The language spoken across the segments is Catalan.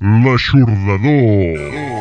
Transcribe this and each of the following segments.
L'aixordador.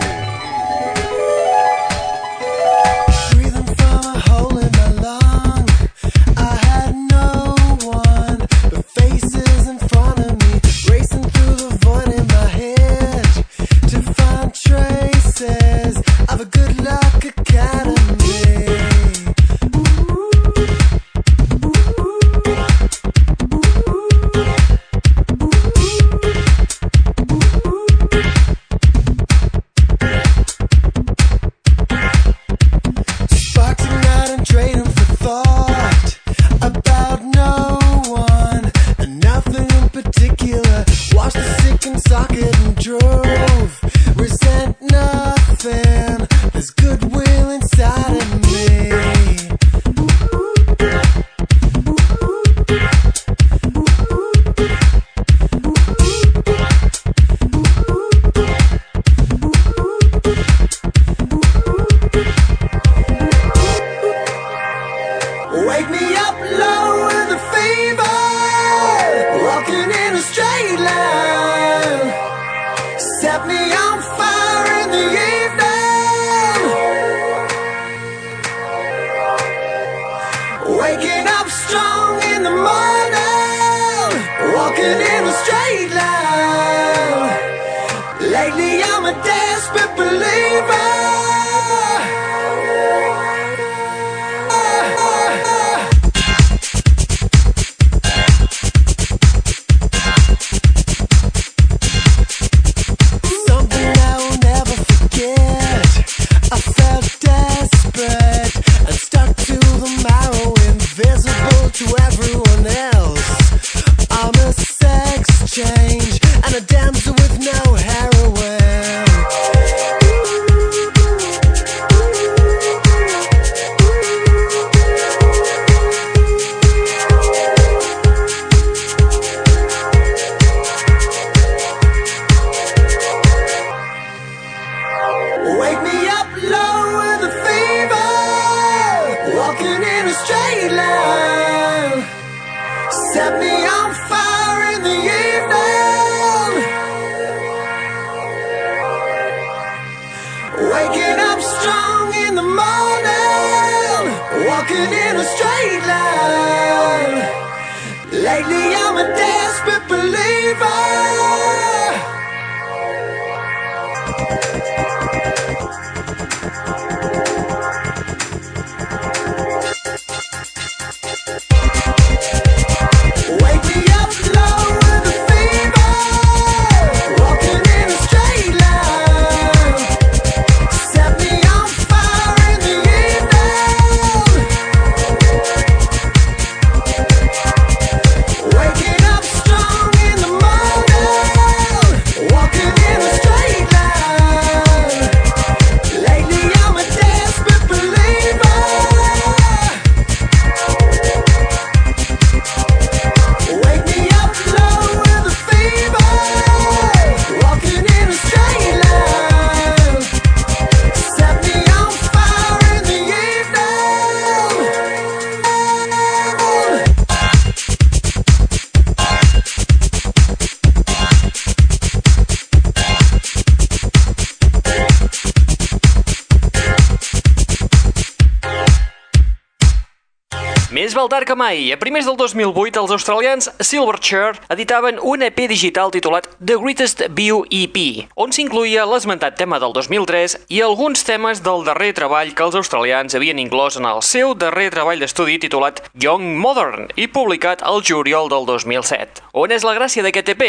Més val tard que mai. A primers del 2008, els australians Silverchair editaven un EP digital titulat The Greatest View EP, on s'incluïa l'esmentat tema del 2003 i alguns temes del darrer treball que els australians havien inclòs en el seu darrer treball d'estudi titulat Young Modern i publicat al juliol del 2007. On és la gràcia d'aquest EP?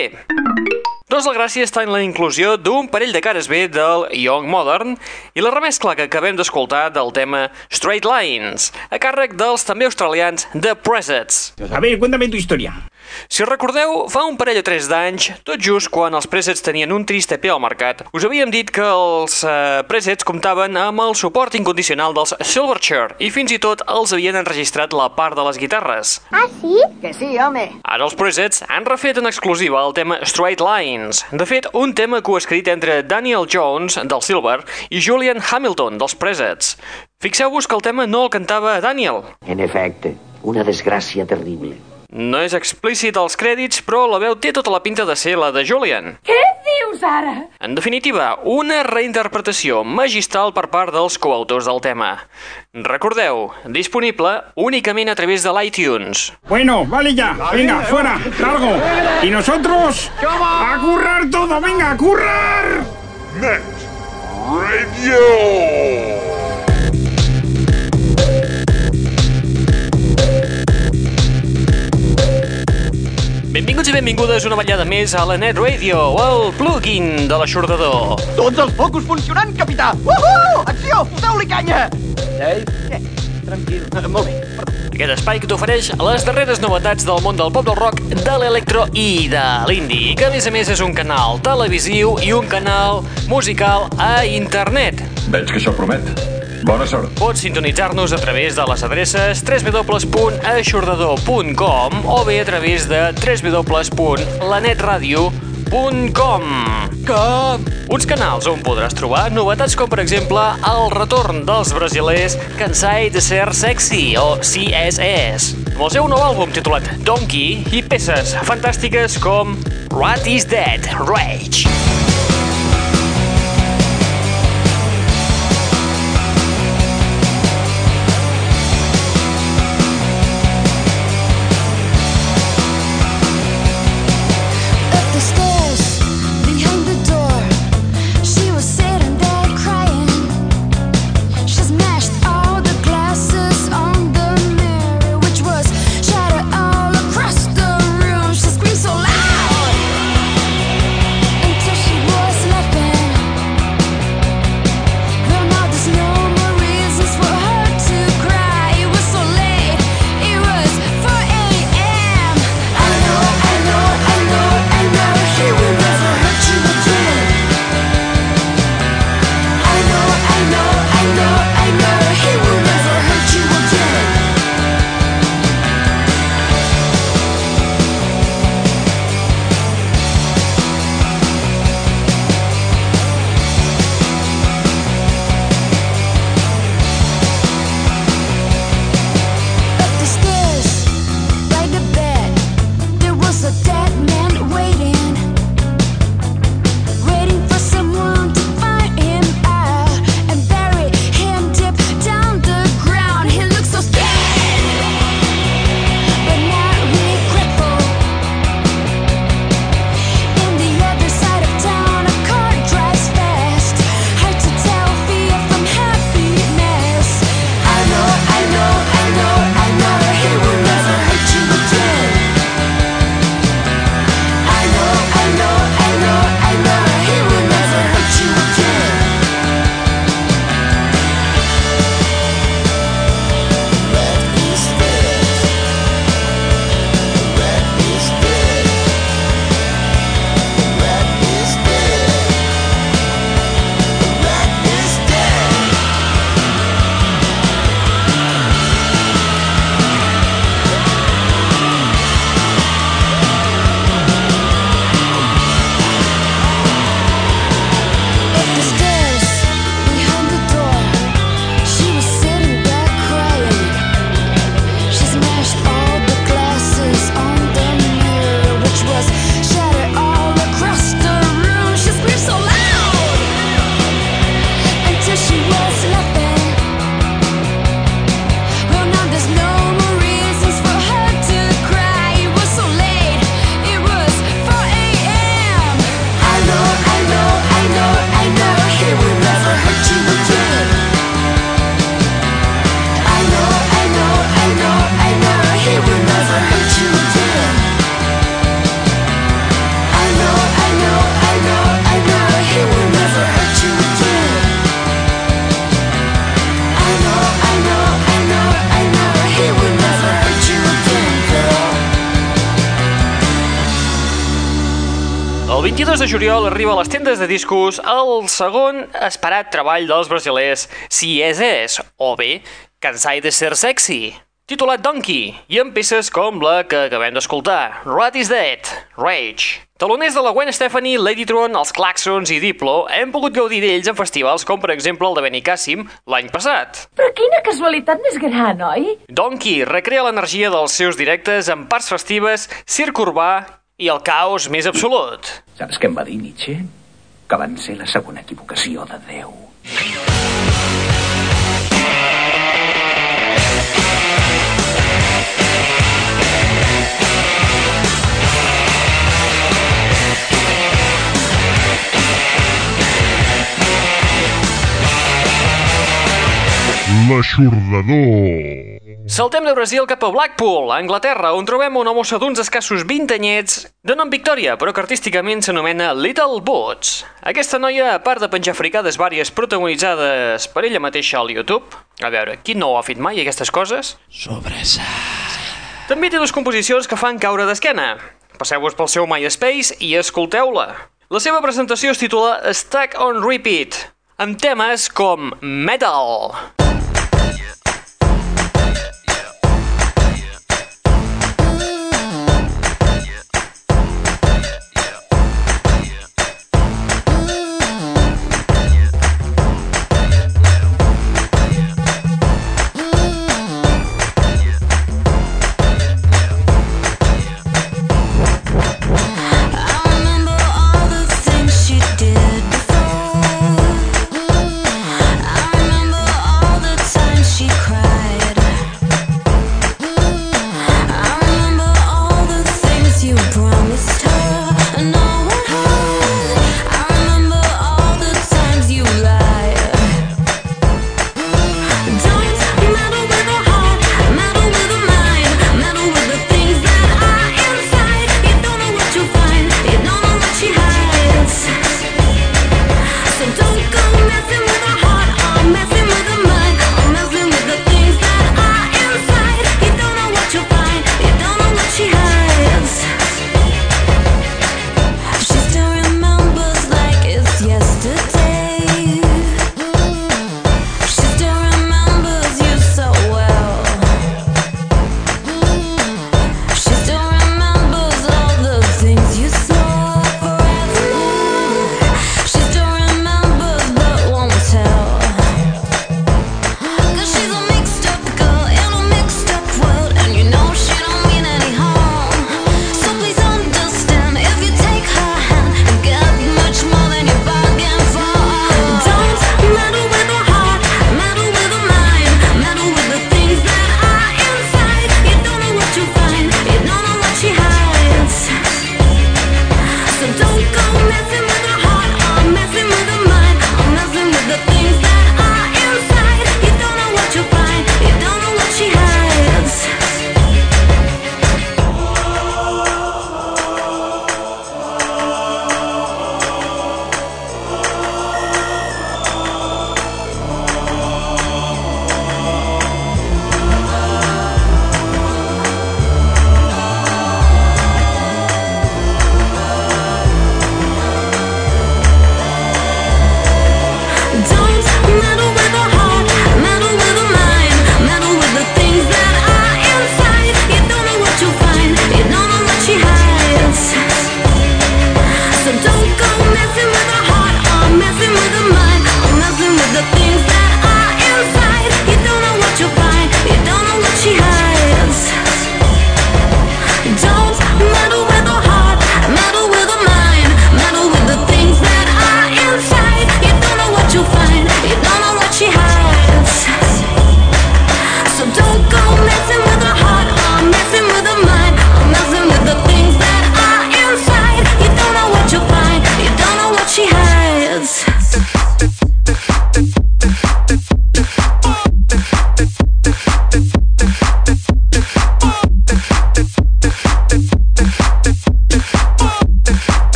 Doncs la gràcia està en la inclusió d'un parell de cares B del Young Modern i la remescla que acabem d'escoltar del tema Straight Lines, a càrrec dels també australians The Presets. A ver, cuéntame tu historia. Si recordeu, fa un parell o tres d'anys, tot just quan els presets tenien un trist EP al mercat, us havíem dit que els eh, presets comptaven amb el suport incondicional dels Silverchair i fins i tot els havien enregistrat la part de les guitarres. ¿Ah, sí? Que sí, home. Ara els presets han refet en exclusiva el tema Straight Lines. De fet, un tema coescrit entre Daniel Jones, del Silver, i Julian Hamilton, dels presets. Fixeu-vos que el tema no el cantava Daniel. En efecte, una desgràcia terrible. No és explícit als crèdits, però la veu té tota la pinta de ser la de Julian. Què dius ara? En definitiva, una reinterpretació magistral per part dels coautors del tema. Recordeu, disponible únicament a través de l'iTunes. Bueno, vale ya. Venga, fuera, largo. Y nosotros a currar todo, venga, a currar. Net Radio. Benvinguts i benvingudes una ballada més a la Net Radio, el plugin de l'aixordador. Tots els focus funcionant, capità! Uhu! Acció! Foteu-li canya! Ei, què? Tranquil. Uh, molt bé, perdó. Aquest espai que t'ofereix les darreres novetats del món del pop del rock, de l'electro i de l'indie, que a més a més és un canal televisiu i un canal musical a internet. Veig que això promet. Bona sort. Pots sintonitzar-nos a través de les adreces www.aixordador.com o bé a través de www.lanetradio.com Com? Uns canals on podràs trobar novetats com per exemple el retorn dels brasilers Cansai de ser sexy o CSS amb el seu nou àlbum titulat Donkey i peces fantàstiques com What is That? Rage juliol arriba a les tendes de discos el segon esperat treball dels brasilers Si és és, o bé, Cansai de ser sexy, titulat Donkey, i amb peces com la que acabem d'escoltar, Rat is Dead, Rage. Taloners de la Gwen Stefani, Ladytron, els Claxons i Diplo hem pogut gaudir d'ells en festivals com per exemple el de Benicàssim l'any passat. Però quina casualitat més gran, oi? Donkey recrea l'energia dels seus directes en parts festives, circ urbà i el caos més absolut. Saps què em va dir Nietzsche? Que van ser la segona equivocació de Déu. L'Aixordador. Saltem de Brasil cap a Blackpool, a Anglaterra, on trobem una mossa d'uns escassos 20 anyets de nom Victòria, però que artísticament s'anomena Little Boots. Aquesta noia, a part de penjar fricades vàries protagonitzades per ella mateixa al YouTube, a veure, qui no ho ha fet mai, aquestes coses? Sobresa. També té dues composicions que fan caure d'esquena. Passeu-vos pel seu MySpace i escolteu-la. La seva presentació es titula Stack on Repeat, amb temes com Metal. Metal.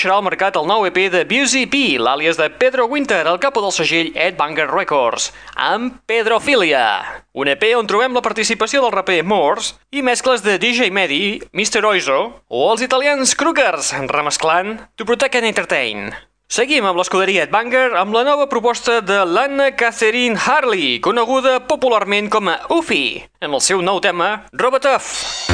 reconeixerà al mercat el nou EP de Busy B, l'àlies de Pedro Winter, el capo del segell Ed Banger Records, amb Pedrofilia. Un EP on trobem la participació del raper Mors i mescles de DJ Medi, Mr. Oizo o els italians Crookers, remesclant To Protect and Entertain. Seguim amb l'escuderia Edbanger amb la nova proposta de l'Anna Catherine Harley, coneguda popularment com a Ufi, amb el seu nou tema, Robotuff.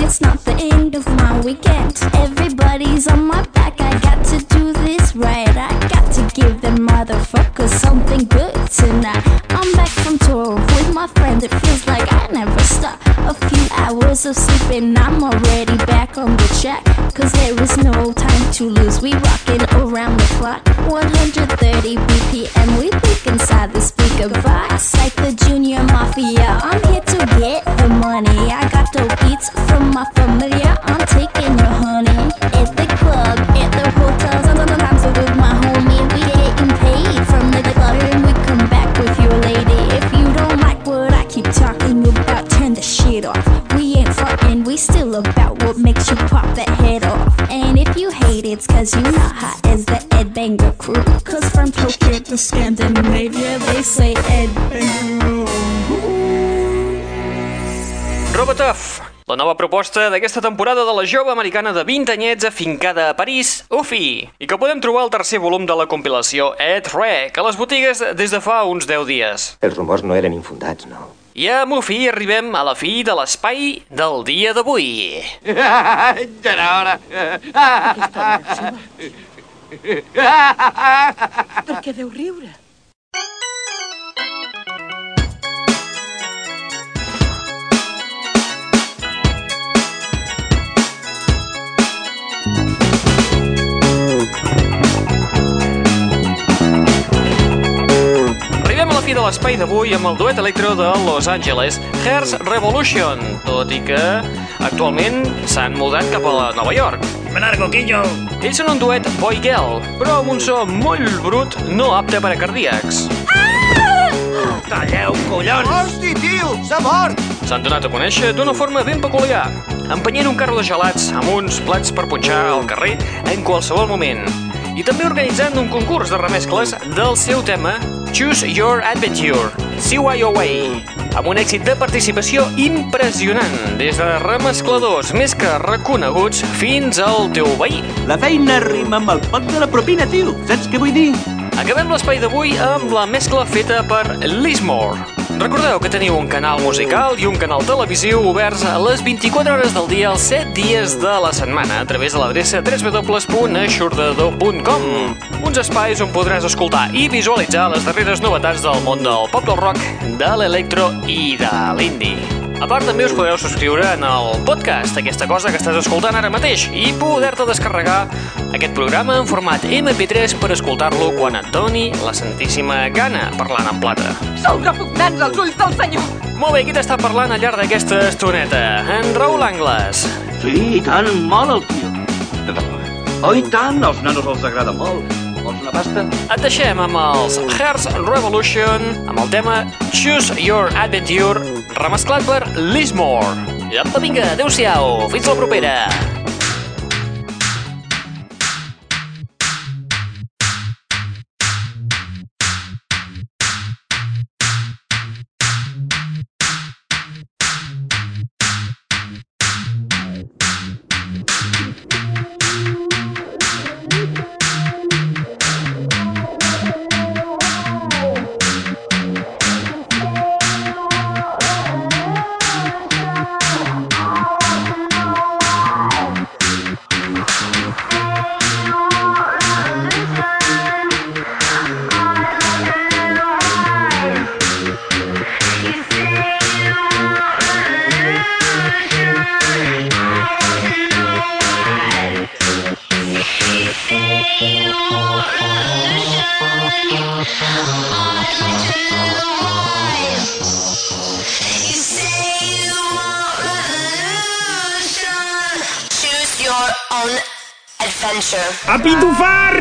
It's not the end of my weekend. Everybody's on my back. I got to do this right. I got to give them motherfuckers something good tonight. I'm back from tour with my friends. It feels like I never stop. A few hours of sleeping, I'm already Robotuff, la nova proposta d'aquesta temporada de la jove americana de 20 anyets afincada a París, Ufi, i que podem trobar al tercer volum de la compilació Ed Rec a les botigues des de fa uns 10 dies. Els rumors no eren infundats, no? I amb Ufi arribem a la fi de l'espai del dia d'avui. Ja era hora. Per què deu riure? Fi de l'espai d'avui amb el duet electro de Los Angeles, Hearts Revolution, tot i que actualment s'han mudat cap a Nova York. Menargo, quillo! Ells són un duet boy-girl, però amb un so molt brut, no apte per a cardíacs. Talleu, collons! Hosti, tio, s'ha mort! S'han donat a conèixer d'una forma ben peculiar, empenyent un carro de gelats amb uns plats per punxar al carrer en qualsevol moment, i també organitzant un concurs de remescles del seu tema Choose Your Adventure, CYOA, amb un èxit de participació impressionant, des de remescladors més que reconeguts fins al teu veí. La feina rima amb el pot de la propina, tio. Saps què vull dir? Acabem l'espai d'avui amb la mescla feta per Lismore. Recordeu que teniu un canal musical i un canal televisiu oberts a les 24 hores del dia els 7 dies de la setmana a través de l'adreça www.aixordador.com Uns espais on podràs escoltar i visualitzar les darreres novetats del món del pop del rock, de l'electro i de l'indie. A part, també us podeu subscriure en el podcast, aquesta cosa que estàs escoltant ara mateix, i poder-te descarregar aquest programa en format MP3 per escoltar-lo quan et doni la santíssima gana, parlant en plata. Sou repugnants als ulls del senyor! Molt bé, qui t'està parlant al llarg d'aquesta estoneta? En Raül Angles. Sí, i tant, molt el tio. Oh, i tant, als nanos els agrada molt. Vols una pasta? Et deixem amb els Hearts Revolution, amb el tema Choose Your Adventure, remesclat per Lismore. Apa, vinga, adeu-siau, fins la propera. ¡A pitufar!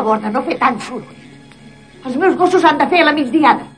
Favor de no fer tant soroll. Els meus gossos han de fer la migdiada.